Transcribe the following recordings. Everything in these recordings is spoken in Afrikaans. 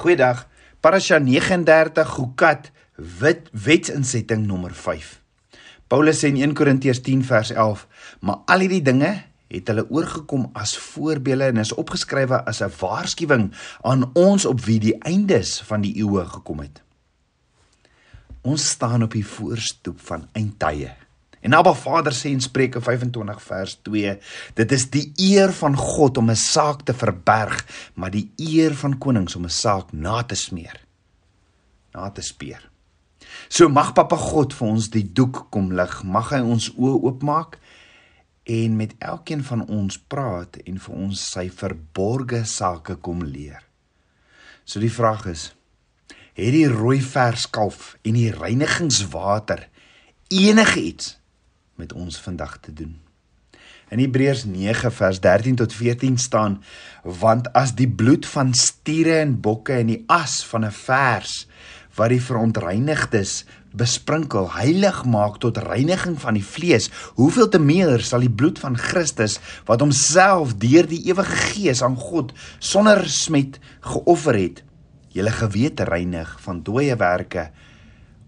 Goeiedag. Parasha 39 Gukat wet wetsinsetting nommer 5. Paulus sê in 1 Korintiërs 10 vers 11, maar al hierdie dinge het hulle oorgekom as voorbeelde en is opgeskrywe as 'n waarskuwing aan ons op wie die eindes van die eeue gekom het. Ons staan op die voorstoep van eindtye. En Abba Vader sê in Spreuke 25 vers 2, dit is die eer van God om 'n saak te verberg, maar die eer van konings om 'n saak na te smeer. Na te speer. So mag Papa God vir ons die doek kom lig, mag hy ons oë oopmaak en met elkeen van ons praat en vir ons sy verborgde sake kom leer. So die vraag is, het die rooi verskalf en die reinigingswater enige iets met ons vandag te doen. In Hebreërs 9 vers 13 tot 14 staan: Want as die bloed van stiere en bokke en die as van 'n vers wat die verontreinigdes besprinkel heilig maak tot reiniging van die vlees, hoeveel te meer sal die bloed van Christus wat homself deur die ewige Gees aan God sonder smet geoffer het, julle gewete reinig van dooie werke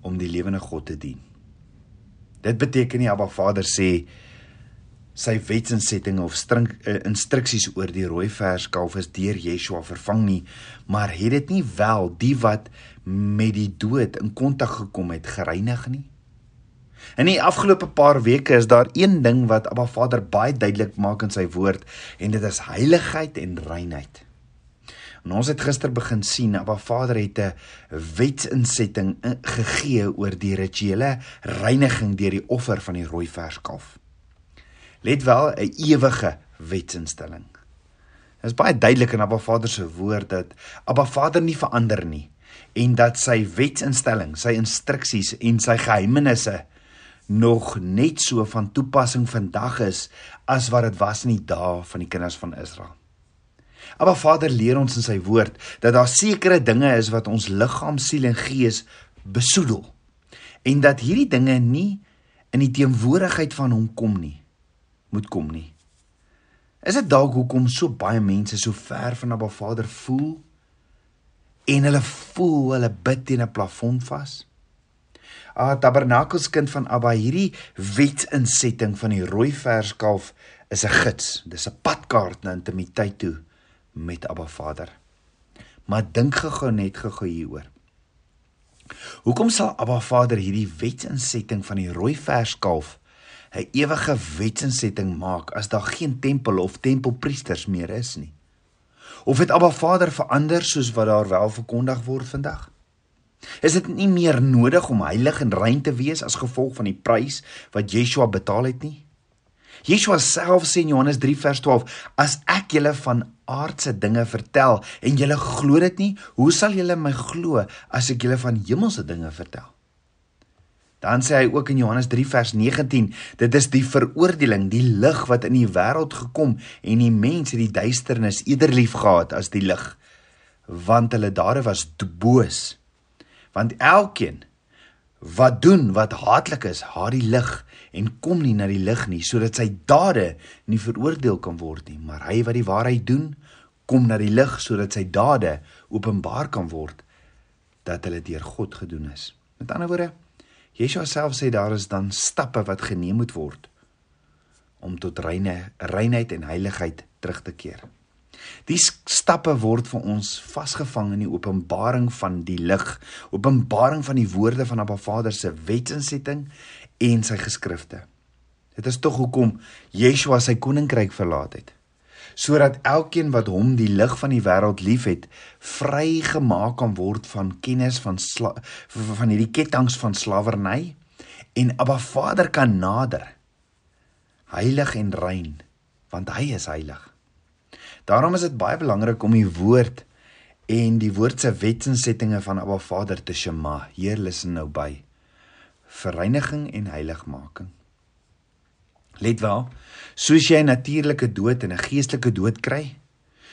om die lewende God te dien. Dit beteken nie Abba Vader sê sy wetsinsetting of strink, uh, instruksies oor die rooi verskalf is deur Yeshua vervang nie, maar het dit nie wel die wat met die dood in kontak gekom het gereinig nie? In die afgelope paar weke is daar een ding wat Abba Vader baie duidelik maak in sy woord en dit is heiligheid en reinheid. En ons het gister begin sien, Abba Vader het 'n wetsinsetting gegee oor die rituele reiniging deur die offer van die rooi verskalf. Let wel, 'n ewige wetsinstelling. Dit is baie duidelik in Abba Vader se woord dat Abba Vader nie verander nie en dat sy wetsinstelling, sy instruksies en sy geheimenisse nog net so van toepassing vandag is as wat dit was in die dae van die kinders van Israel. Maar Vader leer ons in sy woord dat daar sekere dinge is wat ons liggaam, siel en gees besoedel. En dat hierdie dinge nie in die teenwoordigheid van hom kom nie, moet kom nie. Is dit dalk hoekom so baie mense so ver van Abba Vader voel en hulle voel hulle bid teen 'n plafon vas? Ah, tabernakelskind van Abba, hierdie wetsinsetting van die rooi verskalf is 'n gids. Dis 'n padkaart na intimiteit toe met Abba Vader. Maar dink gou net gou hieroor. Hoekom sal Abba Vader hierdie wetsinsetting van die rooi verskalf 'n ewige wetsinsetting maak as daar geen tempel of tempelpriesters meer is nie? Of het Abba Vader verander soos wat daar wel verkondig word vandag? Is dit nie meer nodig om heilig en rein te wees as gevolg van die prys wat Yeshua betaal het nie? Yeshua self sê in Johannes 3 vers 12: "As ek julle van aardse dinge vertel en julle glo dit nie, hoe sal julle my glo as ek julle van hemelse dinge vertel?" Dan sê hy ook in Johannes 3 vers 19: "Dit is die veroordeling, die lig wat in die wêreld gekom en die mense die duisternis eerder liefgehad as die lig, want hulle dade was boos." Want elkeen wat doen wat haatlik is, haat die lig en kom nie na die lig nie sodat sy dade nie veroordeel kan word nie, maar hy wat die waarheid doen, kom na die lig sodat sy dade openbaar kan word dat hulle deur God gedoen is. Met ander woorde, Yeshua self sê daar is dan stappe wat geneem moet word om tot reine reinheid en heiligheid terug te keer. Die stappe word vir ons vasgevang in die openbaring van die lig, openbaring van die woorde van Abba Vader se wetsinsetting en sy geskrifte. Dit is tog hoekom Yeshua sy koninkryk verlaat het, sodat elkeen wat hom die lig van die wêreld liefhet, vrygemaak kan word van kennis van van hierdie ketTINGS van slawerny en Abba Vader kan nader. Heilig en rein, want hy is heilig. Daarom is dit baie belangrik om die woord en die woord se wetsinsettinge van Abba Vader te shema. Hier luister nou by. Vereiniging en heiligmaking. Let wel, soos jy 'n natuurlike dood en 'n geestelike dood kry,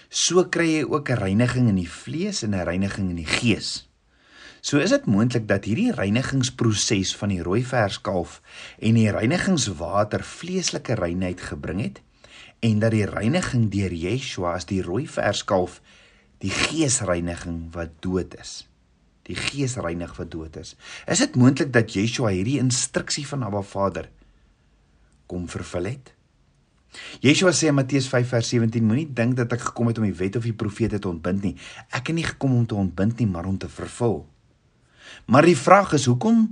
so kry jy ook 'n reiniging in die vlees en 'n reiniging in die gees. So is dit moontlik dat hierdie reinigingsproses van die rooi verskalf en die reinigingswater vleeslike reinheid gebring het en dat die reiniging deur Yeshua as die rooi verskalf die geesreiniging wat dood is. Die gees reinig wat dood is. Is dit moontlik dat Yeshua hierdie instruksie van Abba Vader kom vervul het? Yeshua sê in Matteus 5 vers 17 moenie dink dat ek gekom het om die wet of die profete te ontbind nie. Ek het nie gekom om te ontbind nie, maar om te vervul. Maar die vraag is hoekom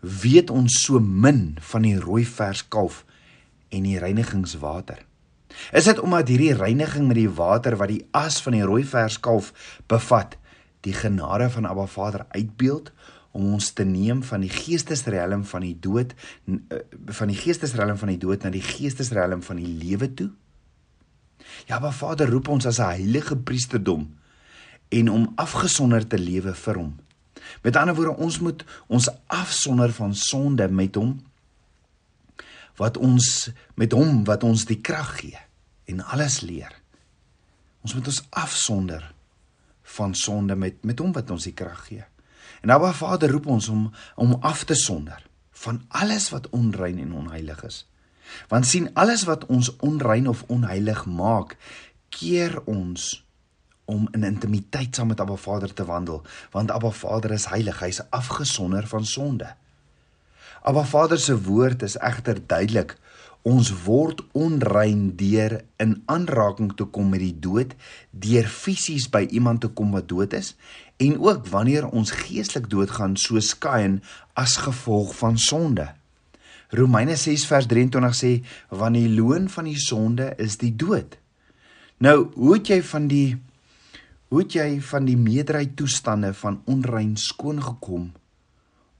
weet ons so min van die rooi vers kalf en die reinigingswater? Is dit omdat hierdie reiniging met die water wat die as van die rooi vers kalf bevat, die genade van Abba Vader uitbeeld om ons te neem van die geestesrelm van die dood eh, van die geestesrelm van die dood na die geestesrelm van die lewe toe? Ja, Abba Vader roep ons as 'n heilige priesterdom en om afgesonder te lewe vir hom. Met ander woorde, ons moet ons afsonder van sonde met hom wat ons met hom wat ons die krag gee en alles leer. Ons moet ons afsonder van sonde met met hom wat ons die krag gee. En Abba Vader roep ons om om af te sonder van alles wat onrein en onheilig is. Want sien alles wat ons onrein of onheilig maak, keer ons om in intimiteit saam met Abba Vader te wandel, want Abba Vader is heilig, hy is afgesonder van sonde. Abba Vader se woord is egter duidelik. Ons word onrein deur in aanraking te kom met die dood, deur fisies by iemand te kom wat dood is en ook wanneer ons geestelik doodgaan soos Kain as gevolg van sonde. Romeine 6 vers 23 sê want die loon van die sonde is die dood. Nou, hoe het jy van die hoe het jy van die meerderheid toestande van onrein skoon gekom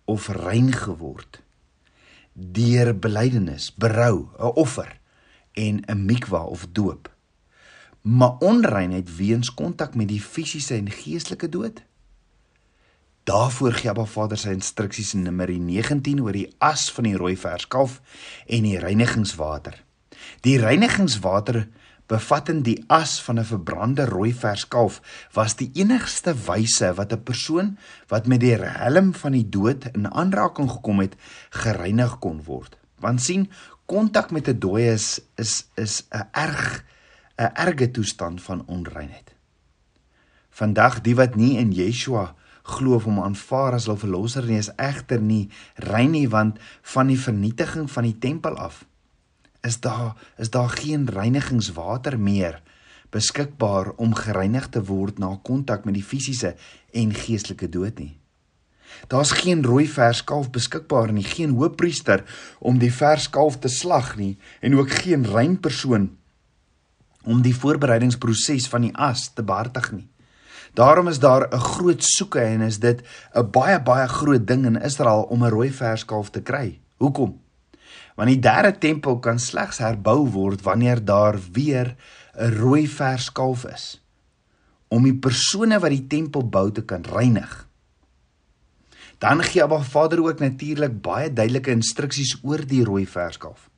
of rein geword? deur belydenis, berou, 'n offer en 'n mikwa of doop. Maar onreinheid weens kontak met die fisiese en geestelike dood. Daarvoor gee Abba Vader sy instruksies in Numeri 19 oor die as van die rooi verskalf en die reinigingswater. Die reinigingswater bevattend die as van 'n verbrande rooi verskalf was die enigste wyse wat 'n persoon wat met die helm van die dood in aanraking gekom het gereinig kon word. Want sien, kontak met 'n dooie is is is 'n erg 'n erge toestand van onreinheid. Vandag die wat nie in Yeshua glo of hom aanvaar as hul verlosser nie is egter nie rein nie want van die vernietiging van die tempel af is daar is daar geen reinigingswater meer beskikbaar om gereinig te word na kontak met die fisiese en geestelike dood nie. Daar's geen rooi verskalf beskikbaar nie, geen hoofpriester om die verskalf te slag nie en ook geen rein persoon om die voorbereidingsproses van die as te behartig nie. Daarom is daar 'n groot soeke en is dit 'n baie baie groot ding in Israel om 'n rooi verskalf te kry. Hoekom? Want die derde tempel kan slegs herbou word wanneer daar weer 'n rooi vers kalf is om die persone wat die tempel bou te kan reinig. Dan gee Abba Vader ook natuurlik baie duidelike instruksies oor die rooi vers kalf.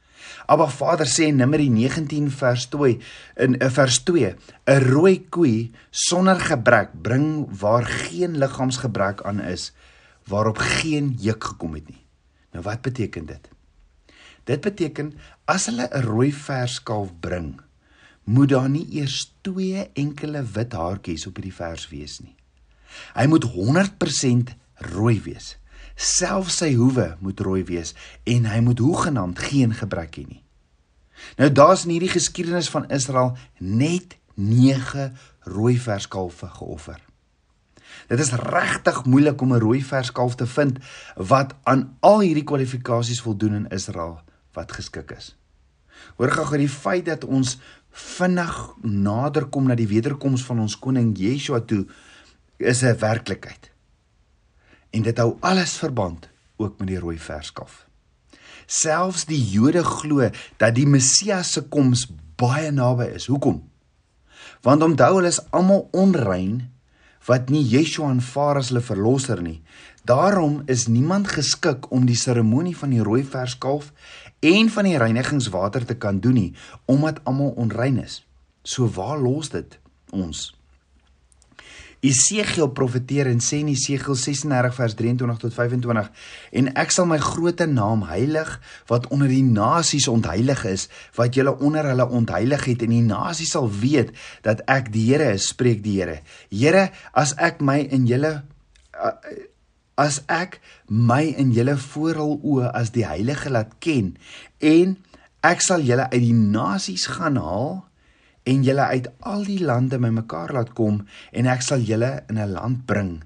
Abba Vader sê in Numeri 19 vers 2 in 'n vers 2: 'n rooi koei sonder gebrek bring waar geen liggaamsgebrek aan is, waarop geen juk gekom het nie. Nou wat beteken dit? Dit beteken as hulle 'n rooi verskalf bring, moet daar nie eers twee enkele wit haartjies op hierdie vers wees nie. Hy moet 100% rooi wees. Selfs sy hoewe moet rooi wees en hy moet hoegenaamd geen gebrek hê nie. Nou daar's in hierdie geskiedenis van Israel net 9 rooi verskalwe geoffer. Dit is regtig moeilik om 'n rooi verskalf te vind wat aan al hierdie kwalifikasies voldoen in Israel wat geskik is. Hoor gou gou die feit dat ons vinnig nader kom na die wederkoms van ons koning Yeshua toe is 'n werklikheid. En dit hou alles verband ook met die rooi verskaf. Selfs die Jode glo dat die Messias se koms baie naby is. Hoekom? Want onthou hulle is almal onrein wat nie Yeshua aanvaar as hulle verlosser nie. Daarom is niemand geskik om die seremonie van die rooi verskalf en van die reinigingswater te kan doen nie omdat almal onrein is. So waar los dit ons? Esegiel profeteer en sê in Esegiel 36 vers 23 tot 25 en ek sal my groote naam heilig wat onder die nasies ontheilig is wat julle onder hulle ontheilig het en die nasies sal weet dat ek die Here is spreek die Here Here as ek my in julle as ek my in julle vooral oë as die heilige laat ken en ek sal julle uit die nasies gaan haal en julle uit al die lande bymekaar laat kom en ek sal julle in 'n land bring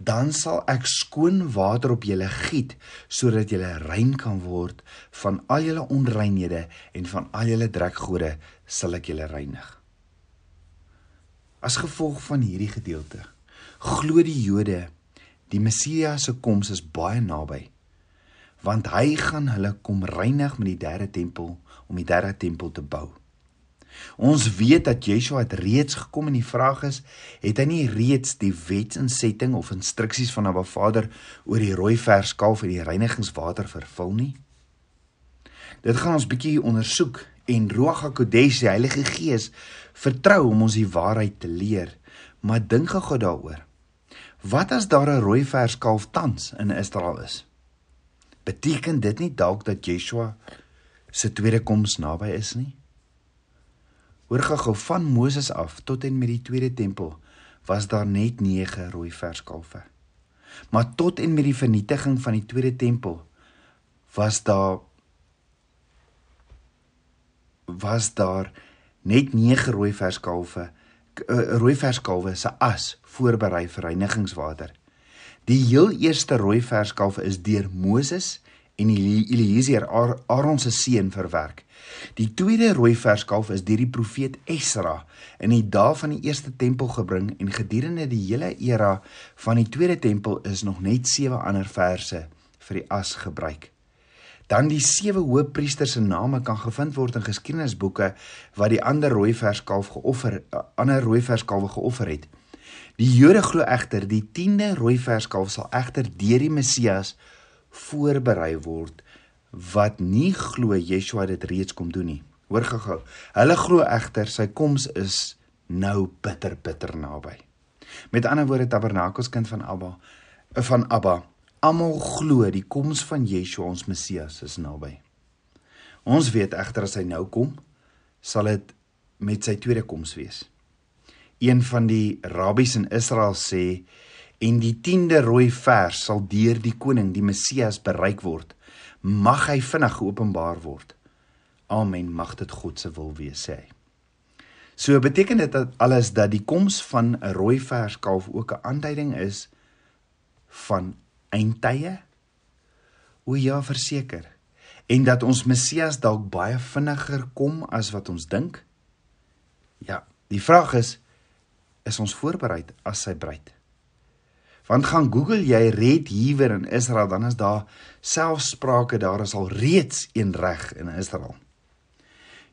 dan sal ek skoon water op julle giet sodat julle rein kan word. Van al julle onreinhede en van al julle drekgode sal ek julle reinig. As gevolg van hierdie gedeelte glo die Jode die Messias se koms is baie naby want hy gaan hulle kom reinig met die derde tempel om die derde tempel te bou Ons weet dat Yeshua het reeds gekom en die vraag is, het hy nie reeds die wetsinsetting of instruksies van Abba Vader oor die rooi verskalf en die reinigingswater vervul nie? Dit gaan ons bietjie ondersoek en Ruach HaKodesh, die Heilige Gees, vertrou om ons die waarheid te leer. Maar dink gou daaroor. Wat as daar 'n rooi verskalf tans in Israel is? Beteken dit nie dalk dat Yeshua se tweede koms naby is nie? Hoor gou van Moses af tot en met die tweede tempel was daar net 9 rooi verskalwe. Maar tot en met die vernietiging van die tweede tempel was daar was daar net 9 rooi verskalwe eh, rooi verskalwe se as voorberei vir reinigingswater. Die heel eerste rooi verskalwe is deur Moses en Eliezer Aaron se seun verwerk. Die tweede rooi verskalf is deur die profeet Esra in die dae van die eerste tempel gebring en gedurende die hele era van die tweede tempel is nog net sewe ander verse vir die as gebruik. Dan die sewe hoofpriesters se name kan gevind word in geskiedenisboeke wat die ander rooi verskalf geoffer ander rooi verskalwe geoffer het. Die Jode glo egter die 10de rooi verskalf sal egter deur die Messias voorberei word wat nie glo Yeshua dit reeds kom doen nie. Hoor gou-gou. Hulle glo egter sy koms is nou bitter bitter naby. Met ander woorde Tabernakelskind van Abba van Abba almal glo die koms van Yeshua ons Messias is naby. Ons weet egter as hy nou kom, sal dit met sy tweede koms wees. Een van die rabbies in Israel sê en die 10de rooi vers sal deur die koning die Messias bereik word mag hy vinnig geopenbaar word amen mag dit God se wil wees sê hy so beteken dit dat alles dat die koms van 'n rooi vers kalf ook 'n aanduiding is van eindtye o ja verseker en dat ons Messias dalk baie vinniger kom as wat ons dink ja die vraag is is ons voorberei as sy bruid Want gaan Google jy Red Heaver in Israel dan is daar selfsprake daar is al reeds een reg in Israel.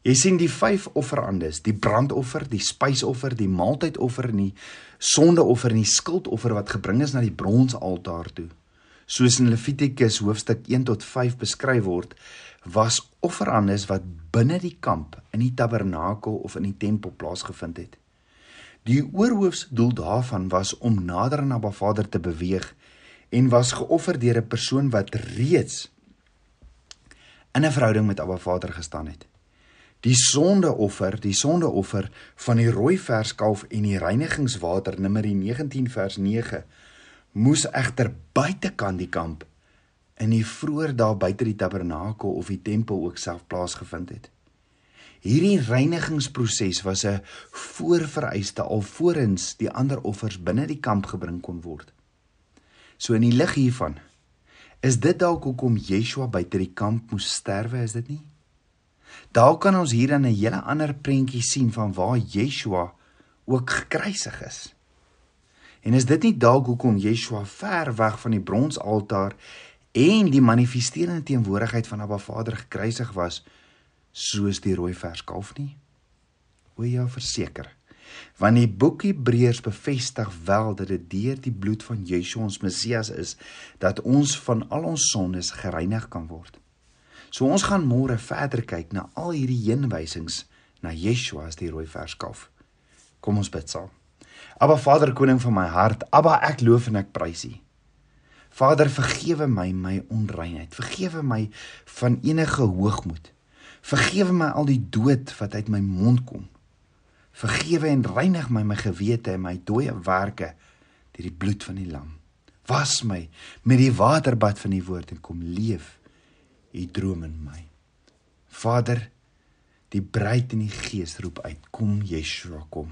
Jy sien die vyf offerandes, die brandoffer, die spysoffer, die maaltydoffer en die sondeoffer en die skuldoffer wat gebring is na die bronsaltaar toe. Soos in Levitikus hoofstuk 1 tot 5 beskryf word, was offerandes wat binne die kamp in die tabernakel of in die tempel plaasgevind het. Die oorhoofsdoel daarvan was om nader aan Abba Vader te beweeg en was geoffer deur 'n persoon wat reeds in 'n verhouding met Abba Vader gestaan het. Die sondeoffer, die sondeoffer van die rooi verskalf en die reinigingswater Numeri 19 vers 9 moes egter buitekant die kamp in die vroeër daar buite die tabernakel of die tempel ook self plaasgevind het. Hierdie reinigingsproses was 'n voorvereiste alvorens die ander offers binne die kamp gebring kon word. So in die lig hiervan is dit dalk hoekom Yeshua buite die kamp moes sterwe, is dit nie? Daar kan ons hier dan 'n hele ander prentjie sien van waar Yeshua ook gekruisig is. En is dit nie dalk hoekom Yeshua ver weg van die bronsaltaar en die manifesterende teenwoordigheid van Abba Vader gekruisig was? soos die rooi verskalf nie? O ja, verseker. Want die boek Hebreërs bevestig wel dat dit deur die bloed van Yeshua ons Messias is dat ons van al ons sondes gereinig kan word. So ons gaan môre verder kyk na al hierdie heenwysings na Yeshua as die rooi verskalf. Kom ons bid saam. Abba Vader koning van my hart, Abba ek loof en ek prys U. Vader vergewe my my onreinheid. Vergewe my van enige hoogmoed. Vergewe my al die dood wat uit my mond kom. Vergewe en reinig my my gewete en my dooie werke deur die bloed van die lam. Was my met die waterbad van die woord en kom leef u droom in my. Vader, die bruid in die gees roep uit, kom Yeshua, kom.